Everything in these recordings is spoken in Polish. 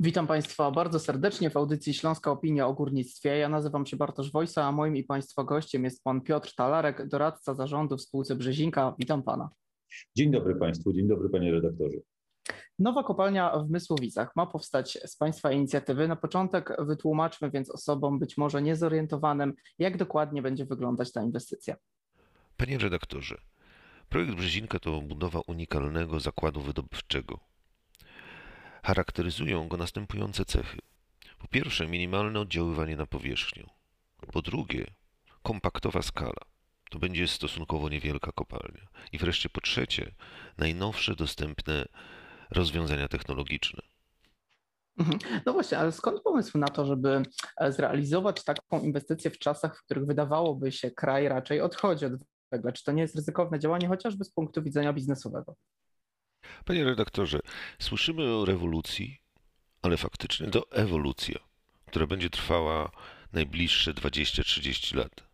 Witam Państwa bardzo serdecznie w audycji Śląska Opinia o Górnictwie. Ja nazywam się Bartosz Wojsa, a moim i Państwa gościem jest Pan Piotr Talarek, doradca zarządu w spółce Brzezinka. Witam Pana. Dzień dobry Państwu, dzień dobry Panie redaktorze. Nowa kopalnia w Mysłowicach ma powstać z Państwa inicjatywy. Na początek wytłumaczmy więc osobom być może niezorientowanym, jak dokładnie będzie wyglądać ta inwestycja. Panie redaktorze, projekt Brzezinka to budowa unikalnego zakładu wydobywczego. Charakteryzują go następujące cechy. Po pierwsze, minimalne oddziaływanie na powierzchnię. Po drugie, kompaktowa skala. To będzie stosunkowo niewielka kopalnia. I wreszcie po trzecie, najnowsze dostępne rozwiązania technologiczne. Mhm. No właśnie, ale skąd pomysł na to, żeby e, zrealizować taką inwestycję w czasach, w których wydawałoby się kraj raczej odchodzi od węgla? Czy to nie jest ryzykowne działanie, chociażby z punktu widzenia biznesowego? Panie redaktorze, słyszymy o rewolucji, ale faktycznie to ewolucja, która będzie trwała najbliższe 20-30 lat.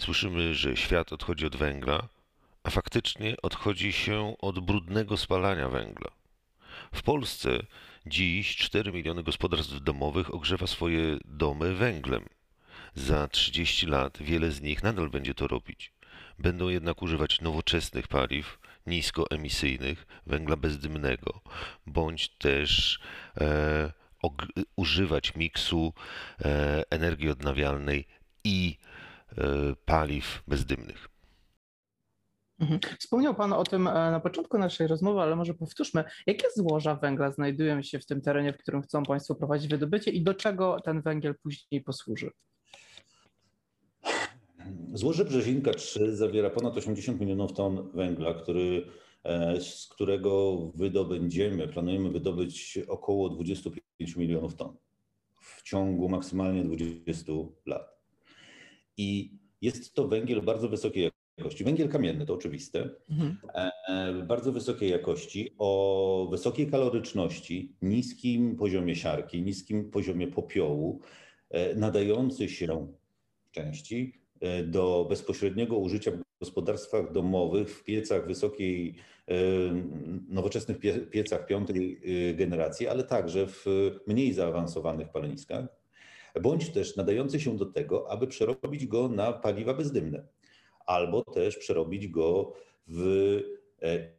Słyszymy, że świat odchodzi od węgla, a faktycznie odchodzi się od brudnego spalania węgla. W Polsce dziś 4 miliony gospodarstw domowych ogrzewa swoje domy węglem. Za 30 lat wiele z nich nadal będzie to robić. Będą jednak używać nowoczesnych paliw, niskoemisyjnych, węgla bezdymnego, bądź też e, używać miksu e, energii odnawialnej i e, paliw bezdymnych. Mhm. Wspomniał Pan o tym e, na początku naszej rozmowy, ale może powtórzmy, jakie złoża węgla znajdują się w tym terenie, w którym chcą Państwo prowadzić wydobycie i do czego ten węgiel później posłuży? Złoże Brzezinka 3 zawiera ponad 80 milionów ton węgla, który, e, z którego wydobędziemy, planujemy wydobyć około 25 milionów ton w ciągu maksymalnie 20 lat. I jest to węgiel bardzo wysokiej jakości. Węgiel kamienny to oczywiste, mhm. E, bardzo wysokiej jakości, o wysokiej kaloryczności, niskim poziomie siarki, niskim poziomie popiołu, e, nadający się części do bezpośredniego użycia w gospodarstwach domowych, w piecach wysokiej, e, nowoczesnych piecach piątej e, generacji, ale także w mniej zaawansowanych paleniskach, bądź też nadający się do tego, aby przerobić go na paliwa bezdymne, albo też przerobić go w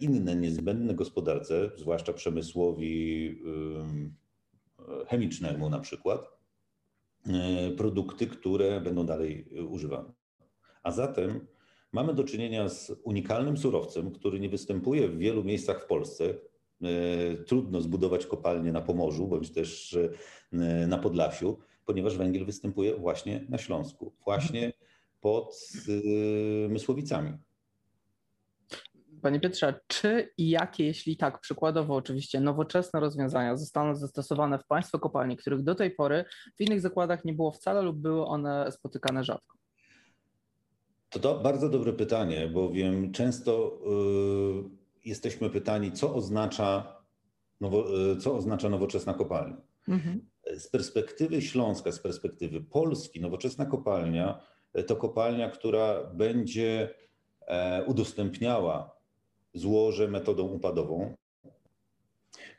inne niezbędne gospodarce, zwłaszcza przemysłowi chemicznemu na przykład, E, produkty, które będą dalej e, używane. A zatem mamy do czynienia z unikalnym surowcem, który nie występuje w wielu miejscach w Polsce. E, trudno zbudować kopalnię na Pomorzu bądź też na Podlasiu, ponieważ węgiel występuje właśnie na Śląsku, właśnie pod Mysłowicami. Panie Piotrze, czy i jakie, jeśli tak, przykładowo oczywiście, nowoczesne rozwiązania zostaną zastosowane w Państwa kopalni, których do tej pory w innych zakładach nie było wcale lub były one spotykane rzadko? To, to bardzo dobre pytanie, bowiem często y, jesteśmy pytani, co oznacza, nowo, y, co oznacza nowoczesna kopalnia. Mhm. Z perspektywy Śląska, z perspektywy Polski, nowoczesna kopalnia to kopalnia, która będzie e, udostępniała złoże metodą upadową,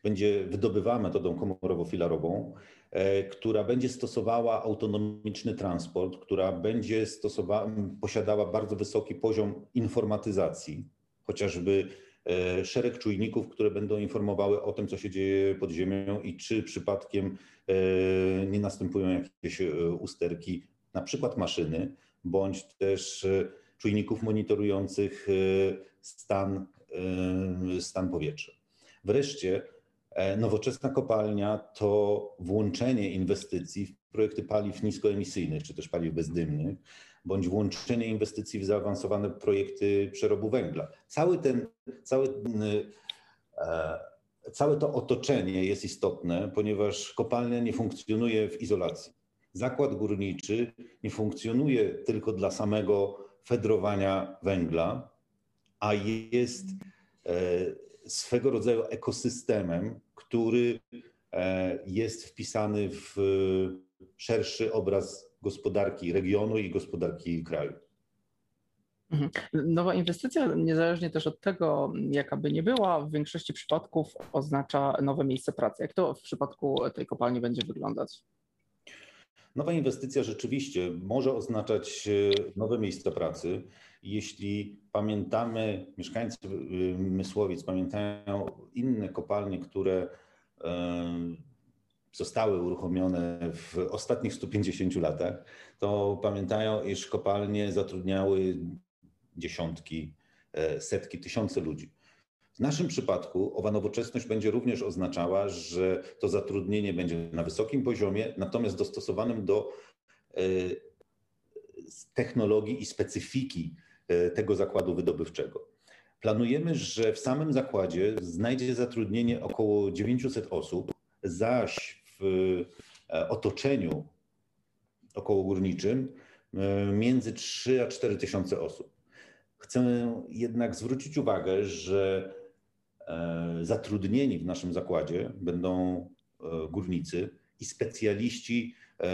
będzie wydobywała metodą komorowo-filarową, e, która będzie stosowała autonomiczny transport, która będzie stosowała, posiadała bardzo wysoki poziom informatyzacji, chociażby e, szereg czujników, które będą informowały o tym, co się dzieje pod ziemią i czy przypadkiem e, nie następują jakieś usterki, na przykład maszyny, bądź też czujników monitorujących stan stan powietrza. Wreszcie e, nowoczesna kopalnia to włączenie inwestycji w projekty paliw niskoemisyjnych, czy też paliw bezdymnych, bądź włączenie inwestycji w zaawansowane projekty przerobu węgla. Cały ten, cały, e, całe to otoczenie jest istotne, ponieważ kopalnia nie funkcjonuje w izolacji. Zakład górniczy nie funkcjonuje tylko dla samego fedrowania węgla, a jest e, swego rodzaju ekosystemem, który e, jest wpisany w szerszy obraz gospodarki regionu i gospodarki kraju. Mhm. Nowa inwestycja, niezależnie też od tego, jaka by nie była, w większości przypadków oznacza nowe miejsce pracy. Jak to w przypadku tej kopalni będzie wyglądać? Nowa inwestycja rzeczywiście może oznaczać e, nowe miejsca pracy. Jeśli pamiętamy, mieszkańcy e, Mysłowic pamiętają inne kopalnie, które e, zostały uruchomione w ostatnich 150 latach, to pamiętają, iż kopalnie zatrudniały dziesiątki, setki, tysiące ludzi. W naszym przypadku owa nowoczesność będzie również oznaczała, że to zatrudnienie będzie na wysokim poziomie, natomiast dostosowanym do e, technologii i specyfiki e, tego zakładu wydobywczego. Planujemy, że w samym zakładzie znajdzie zatrudnienie około 900 osób, zaś w e, otoczeniu około górniczym między 3 a 4 tysiące osób. Chcę jednak zwrócić uwagę, że E, zatrudnieni w naszym zakładzie będą e, górnicy i specjaliści e,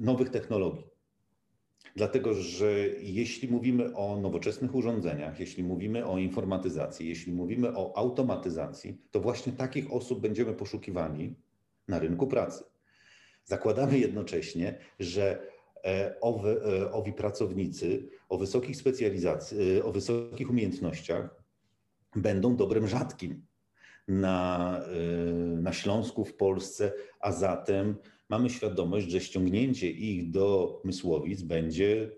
nowych technologii. Dlatego, że jeśli mówimy o nowoczesnych urządzeniach, jeśli mówimy o informatyzacji, jeśli mówimy o automatyzacji, to właśnie takich osób będziemy poszukiwani na rynku pracy. Zakładamy jednocześnie, że owi, owi pracownicy o wysokich specjalizacji, o wysokich umiejętnościach będą dobrem rzadkim na, na Śląsku, w Polsce, a zatem mamy świadomość, że ściągnięcie ich do Mysłowic będzie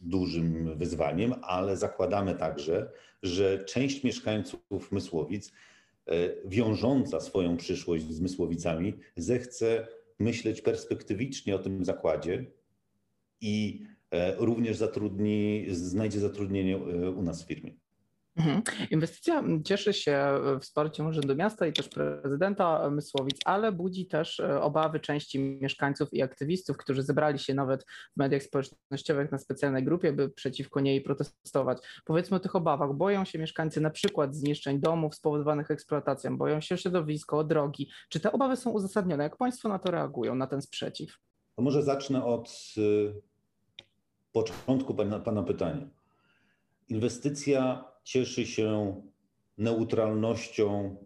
dużym wyzwaniem, ale zakładamy także, że część mieszkańców Mysłowic, y, wiążąca swoją przyszłość z Mysłowicami, zechce myśleć perspektywicznie o tym zakładzie i y, również zatrudni, znajdzie zatrudnienie u nas w firmie. Mhm. Inwestycja cieszy się e, wsparciem Urzędu Miasta i też prezydenta Mysłowic, ale budzi też e, obawy części mieszkańców i aktywistów, którzy zebrali się nawet w mediach społecznościowych na specjalnej grupie, by przeciwko niej protestować. Powiedzmy o tych obawach. Boją się mieszkańcy na przykład zniszczeń domów spowodowanych eksploatacją, boją się środowisko, drogi. Czy te obawy są uzasadnione? Jak Państwo na to reagują, na ten sprzeciw? To może zacznę od początku pana, pana pytania. Inwestycja cieszy się neutralnością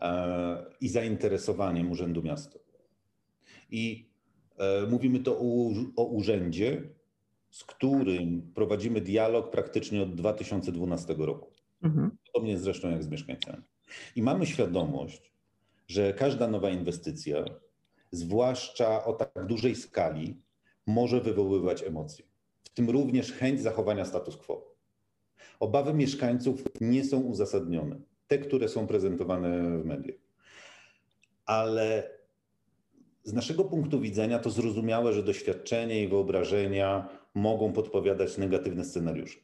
e, i zainteresowaniem Urzędu Miasta. I e, mówimy to o, urzędzie, z którym prowadzimy dialog praktycznie od 2012 roku. Mhm. Podobnie zresztą jak z mieszkańcami. I mamy świadomość, że każda nowa inwestycja, zwłaszcza o tak dużej skali, może wywoływać emocje, w tym również chęć zachowania status quo. Obawy mieszkańców nie są uzasadnione, te, które są prezentowane w mediach. Ale z naszego punktu widzenia to zrozumiałe, że doświadczenie i wyobrażenia mogą podpowiadać negatywne scenariusze.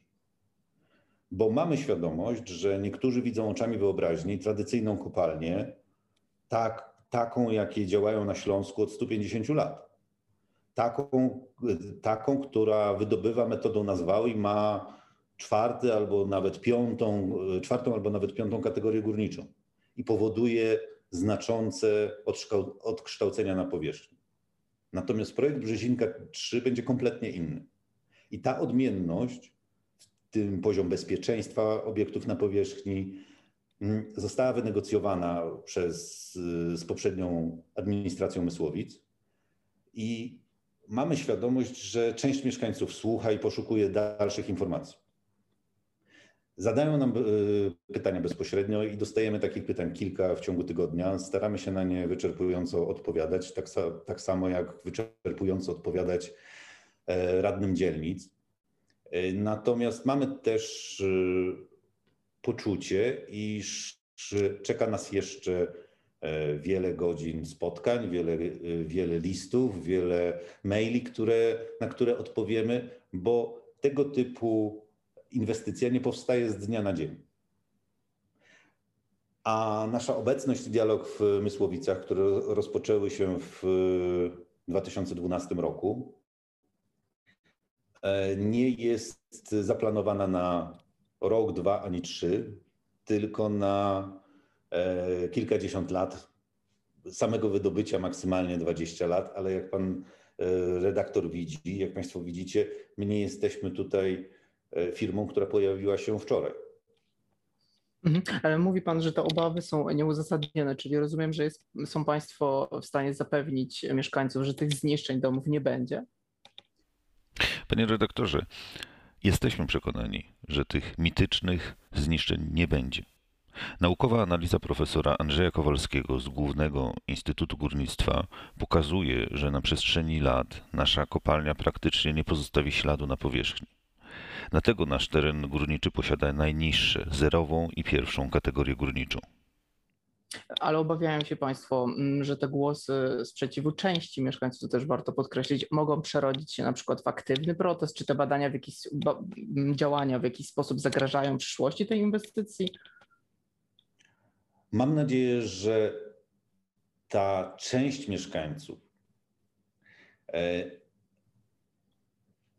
Bo mamy świadomość, że niektórzy widzą oczami wyobraźni tradycyjną kopalnię, tak, taką, jakie działają na Śląsku od 150 lat. Taką, taką która wydobywa metodą nazwały i ma czwarty albo nawet piątą, e, czwartą albo nawet piątą kategorię górniczą i powoduje znaczące odkształcenia na powierzchni. Natomiast projekt Brzezinka 3 będzie kompletnie inny. I ta odmienność, w tym poziom bezpieczeństwa obiektów na powierzchni, mm, została wynegocjowana przez, e, z poprzednią administracją Mysłowic i mamy świadomość, że część mieszkańców słucha i poszukuje dalszych informacji. Zadają nam e, pytania bezpośrednio i dostajemy takich pytań kilka w ciągu tygodnia. Staramy się na nie wyczerpująco odpowiadać, tak, tak samo jak wyczerpująco odpowiadać e, radnym dzielnic. E, natomiast mamy też poczucie, iż czeka nas jeszcze wiele godzin spotkań, wiele, wiele listów, wiele maili, które, na które odpowiemy, bo tego typu inwestycja nie powstaje z dnia na dzień. A nasza obecność i dialog w Mysłowicach, które rozpoczęły się w 2012 roku, e, nie jest zaplanowana na rok, dwa ani trzy, tylko na e, kilkadziesiąt lat samego wydobycia, maksymalnie 20 lat, ale jak pan e, redaktor widzi, jak Państwo widzicie, my nie jesteśmy tutaj firmą, która pojawiła się wczoraj. Mhm. Ale mówi Pan, że te obawy są nieuzasadnione, czyli rozumiem, że jest, są Państwo w stanie zapewnić mieszkańców, że tych zniszczeń domów nie będzie? Panie redaktorze, jesteśmy przekonani, że tych mitycznych zniszczeń nie będzie. Naukowa analiza profesora Andrzeja Kowalskiego z Głównego Instytutu Górnictwa pokazuje, że na przestrzeni lat nasza kopalnia praktycznie nie pozostawi śladu na powierzchni. Dlatego nasz teren górniczy posiada najniższe, zerową i pierwszą kategorię górniczą. Ale obawiają się Państwo, mm, że te głosy sprzeciwu części mieszkańców, to też warto podkreślić, mogą przerodzić się na przykład w aktywny protest, czy te badania w jakiś, działania w jakiś sposób zagrażają przyszłości tej inwestycji? Mam nadzieję, że ta część mieszkańców e,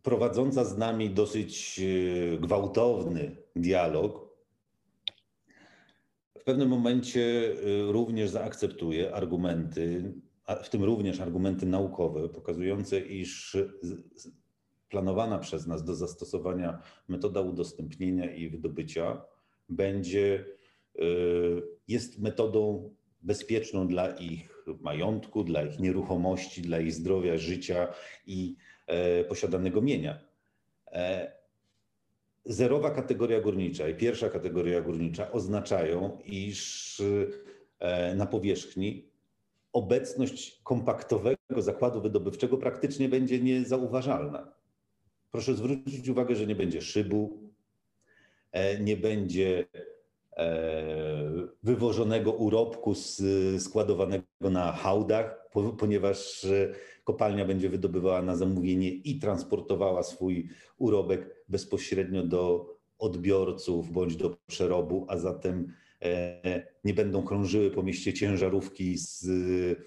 prowadząca z nami dosyć e, gwałtowny dialog, w pewnym momencie e, również zaakceptuje argumenty, w tym również argumenty naukowe, pokazujące, iż planowana przez nas do zastosowania metoda udostępnienia i wydobycia będzie, e, jest metodą bezpieczną dla ich majątku, dla ich nieruchomości, dla ich zdrowia, życia i posiadanego mienia. E, zerowa kategoria górnicza i pierwsza kategoria górnicza oznaczają, iż e, na powierzchni obecność kompaktowego zakładu wydobywczego praktycznie będzie niezauważalna. Proszę zwrócić uwagę, że nie będzie szybu, nie będzie wywożonego urobku składowanego na hałdach, ponieważ kopalnia będzie wydobywała na zamówienie i transportowała swój urobek bezpośrednio do odbiorców bądź do przerobu, a zatem e, nie będą krążyły po mieście ciężarówki z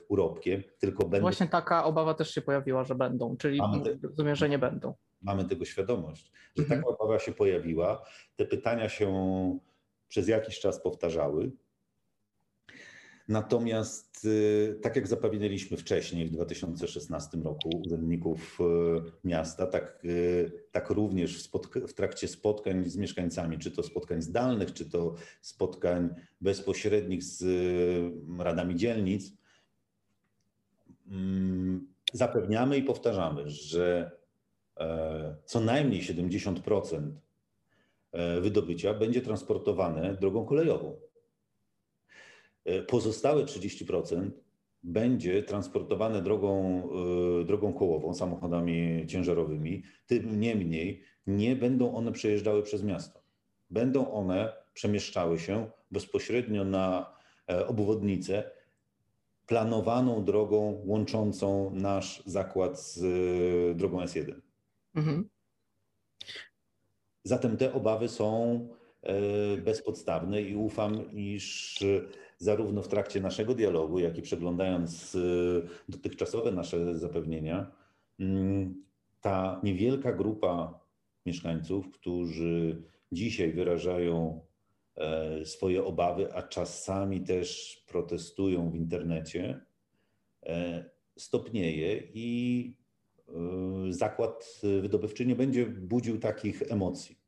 urobkiem, tylko będą. Właśnie taka obawa też się pojawiła, że będą, czyli te... rozumiem, że nie będą. Mamy tego świadomość, że mhm. taka obawa się pojawiła. Te pytania się przez jakiś czas powtarzały. Natomiast y, tak jak zapowiedzieliśmy wcześniej w 2016 roku urzędników y, miasta, tak, y, tak również w, w, trakcie spotkań z mieszkańcami, czy to spotkań zdalnych, czy to spotkań bezpośrednich z radami dzielnic, mm, zapewniamy i powtarzamy, że e, co najmniej 70% e, wydobycia będzie transportowane drogą kolejową. E, pozostałe 30% będzie transportowane drogą, e, drogą kołową, samochodami ciężarowymi. Tym niemniej nie będą one przejeżdżały przez miasto. Będą one przemieszczały się bezpośrednio na e, obwodnicę planowaną drogą łączącą nasz zakład z drogą S1. Mhm. Zatem te obawy są bezpodstawne i ufam, iż zarówno w trakcie naszego dialogu, jak i przeglądając y, dotychczasowe nasze zapewnienia, mm, ta niewielka grupa mieszkańców, którzy dzisiaj wyrażają e, swoje obawy, a czasami też protestują w internecie, e, stopnieje i y, zakład wydobywczy nie będzie budził takich emocji.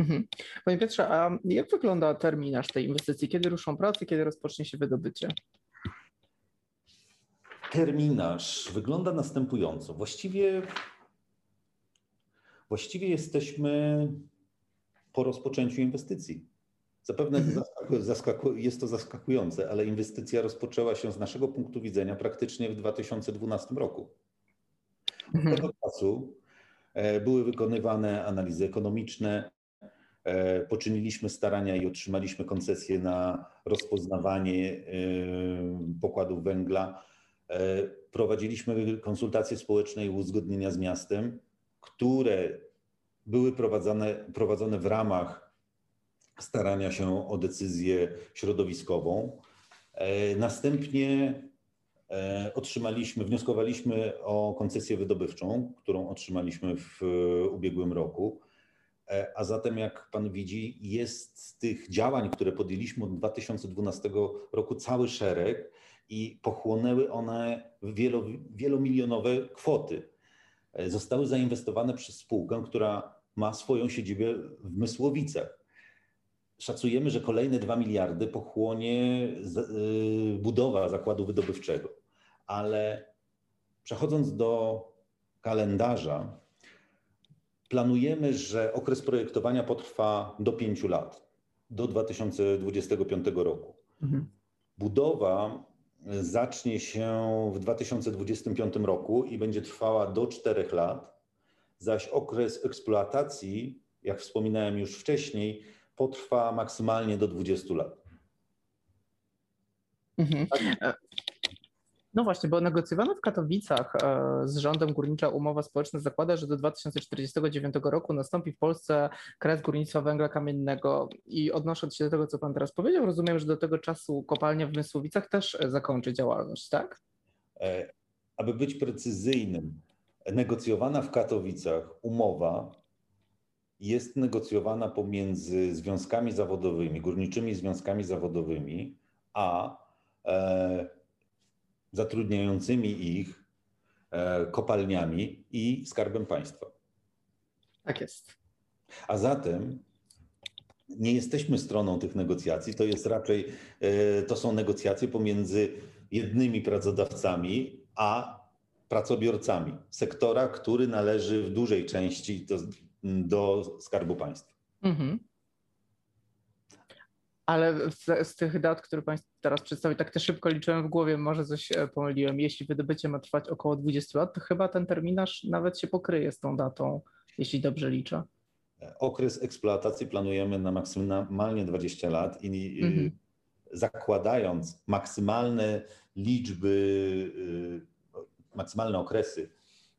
Mhm. Panie Piotrze, a jak wygląda terminarz tej inwestycji? Kiedy ruszą prace, kiedy rozpocznie się wydobycie? Terminarz wygląda następująco. Właściwie, właściwie jesteśmy po rozpoczęciu inwestycji. Zapewne mhm. zaskaku, jest to zaskakujące, ale inwestycja rozpoczęła się z naszego punktu widzenia praktycznie w 2012 roku. Od mhm. tego czasu e, były wykonywane analizy ekonomiczne, poczyniliśmy starania i otrzymaliśmy koncesję na rozpoznawanie e, pokładów węgla. E, prowadziliśmy konsultacje społeczne i uzgodnienia z miastem, które były prowadzone, prowadzone w ramach starania się o decyzję środowiskową. Następnie otrzymaliśmy, wnioskowaliśmy o koncesję wydobywczą, którą otrzymaliśmy w ubiegłym roku. E, a zatem, jak Pan widzi, jest z tych działań, które podjęliśmy od 2012 roku, cały szereg i pochłonęły one wielo, wielomilionowe kwoty. E, zostały zainwestowane przez spółkę, która ma swoją siedzibę w Mysłowicach. Szacujemy, że kolejne 2 miliardy pochłonie y, budowa zakładu wydobywczego. Ale przechodząc do kalendarza, planujemy, że okres projektowania potrwa do 5 lat, do 2025 roku. Mhm. Budowa zacznie się w 2025 roku i będzie trwała do 4 lat, zaś okres eksploatacji, jak wspominałem już wcześniej, potrwa maksymalnie do 20 lat. Mhm. Tak. No właśnie, bo negocjowana w Katowicach e, z rządem górnicza umowa społeczna zakłada, że do 2049 roku nastąpi w Polsce kres górnictwa węgla kamiennego i odnosząc się do tego, co Pan teraz powiedział, rozumiem, że do tego czasu kopalnia w Mysłowicach też zakończy działalność, tak? E, aby być precyzyjnym, negocjowana w Katowicach umowa jest negocjowana pomiędzy związkami zawodowymi, górniczymi związkami zawodowymi, a e, zatrudniającymi ich e, kopalniami i skarbem państwa. Tak jest. A zatem nie jesteśmy stroną tych negocjacji, to jest raczej, e, to są negocjacje pomiędzy jednymi pracodawcami, a pracobiorcami sektora, który należy w dużej części do, do Skarbu Państwa. Mhm. Ale z, z, tych dat, które Państwo teraz przedstawił, tak też szybko liczyłem w głowie, może coś e, pomyliłem. Jeśli wydobycie ma trwać około 20 lat, to chyba ten terminarz nawet się pokryje z tą datą, jeśli dobrze liczę. Okres eksploatacji planujemy na maksymalnie 20 lat i mhm. zakładając maksymalne liczby, y, maksymalne okresy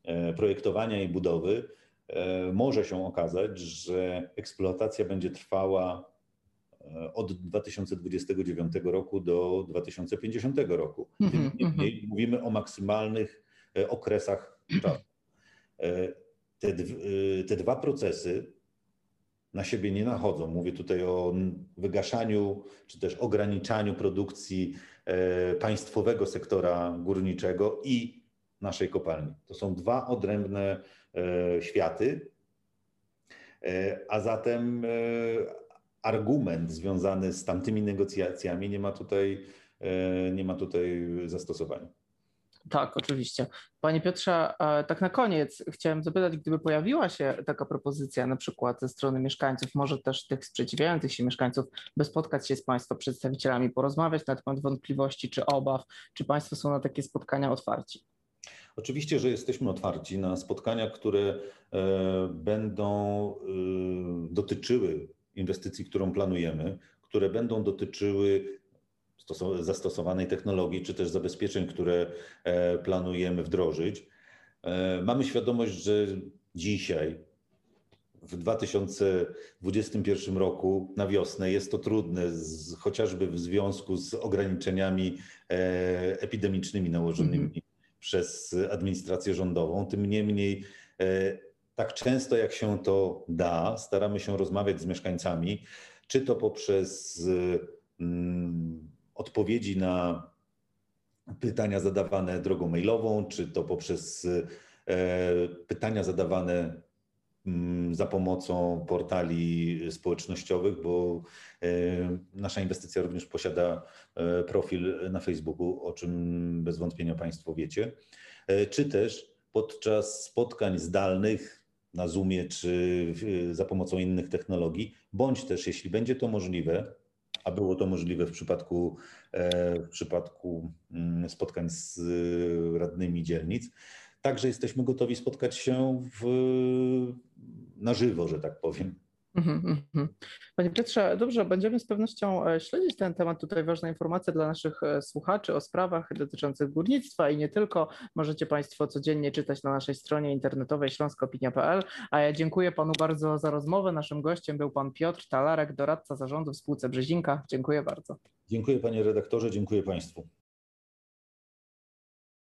e, projektowania i budowy, e, może się okazać, że eksploatacja będzie trwała E, od 2029 roku do 2050 roku. Mm -hmm. mówimy o maksymalnych e, okresach czasu. E, te, te dwa procesy na siebie nie nachodzą. Mówię tutaj o wygaszaniu czy też ograniczaniu produkcji państwowego sektora górniczego i naszej kopalni. To są dwa odrębne światy, a zatem argument związany z tamtymi negocjacjami nie ma tutaj, e, nie ma tutaj zastosowania. Tak, oczywiście. Panie Piotrze, tak na koniec chciałem zapytać, gdyby pojawiła się taka propozycja, na przykład ze strony mieszkańców, może też tych sprzeciwiających się mieszkańców, by spotkać się z Państwa przedstawicielami, porozmawiać na temat wątpliwości czy obaw, czy Państwo są na takie spotkania otwarci? Oczywiście, że jesteśmy otwarci na spotkania, które e, będą e, dotyczyły inwestycji, którą planujemy, które będą dotyczyły zastosowanej technologii, czy też zabezpieczeń, które e, planujemy wdrożyć. E, mamy świadomość, że dzisiaj, w 2021 roku, na wiosnę, jest to trudne, z, chociażby w związku z ograniczeniami e, epidemicznymi nałożonymi mm -hmm. przez administrację rządową. Tym niemniej, tak często jak się to da, staramy się rozmawiać z mieszkańcami, czy to poprzez mm, odpowiedzi na pytania zadawane drogą mailową, czy to poprzez e, pytania zadawane mm, za pomocą portali społecznościowych, bo e, nasza inwestycja również posiada e, profil na Facebooku, o czym bez wątpienia Państwo wiecie, czy też podczas spotkań zdalnych na Zoomie czy za pomocą innych technologii, bądź też, jeśli będzie to możliwe, a było to możliwe w przypadku, e, w przypadku mm, spotkań z radnymi dzielnic, także jesteśmy gotowi spotkać się w, na żywo, że tak powiem. Mhm, mhm. Panie Piotrze, dobrze, będziemy z pewnością e, śledzić ten temat. Tutaj ważna informacja dla naszych e, słuchaczy o sprawach dotyczących górnictwa i nie tylko. Możecie Państwo codziennie czytać na naszej stronie internetowej śląskopinia.pl. A ja dziękuję Panu bardzo za rozmowę. Naszym gościem był Pan Piotr Talarek, doradca zarządu w spółce Brzezinka. Dziękuję bardzo. Dziękuję Panie redaktorze, dziękuję Państwu.